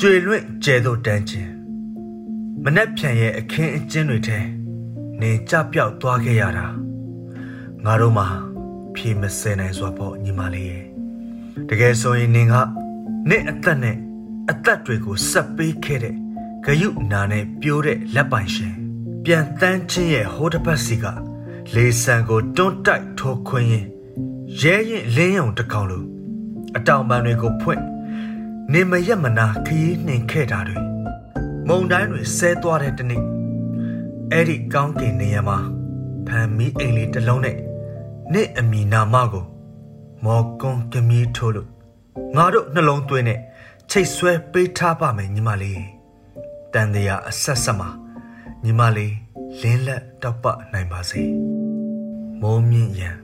ကျွေလွင့်ကျဲသို့တန်းခြင်းမနှက်ဖြန်ရဲ့အခင်းအကျင်းတွေထဲနေကြပြောက်သွားခဲ့ရတာငါတို့မှာဖြေမစဲနိုင်စွာပေါ့ညီမလေးရဲ့တကယ်ဆိုရင်နင်ကနေ့အသက်နဲ့အသက်တွေကိုဆက်ပေးခဲ့တဲ့ဂယုနာနဲ့ပြိုးတဲ့လက်ပိုင်ရှင်ပြန်တန်းချင်းရဲ့ဟိုးတစ်ပတ်စီကလေဆန်ကိုတွန်းတိုက်ထိုးခွင်းရင်ရဲရင်လင်းယုံတစ်ကောင်လို အတောင်ပံတွေကိုဖွင့်နေမရက်မနာခရီးနှင်ခဲ့တာတွေမုံတိုင်းတွေဆဲသွားတဲ့တနေ့အဲ့ဒီကောင်းကင်နေရာမှာဖန်မီအိမ်လေးတစ်လုံးနဲ့နေ့အမီနာမကိုမော်ကွန်ကမီထိုးလို့ငါတို့နှလုံးသွင်းနဲ့ချိတ်ဆွဲပေးထားပါမယ်ညီမလေးတန်တရားအဆက်ဆက်မှာညီမလေးလင်းလက်တောက်ပနိုင်ပါစေမိုးမြင့်ရန်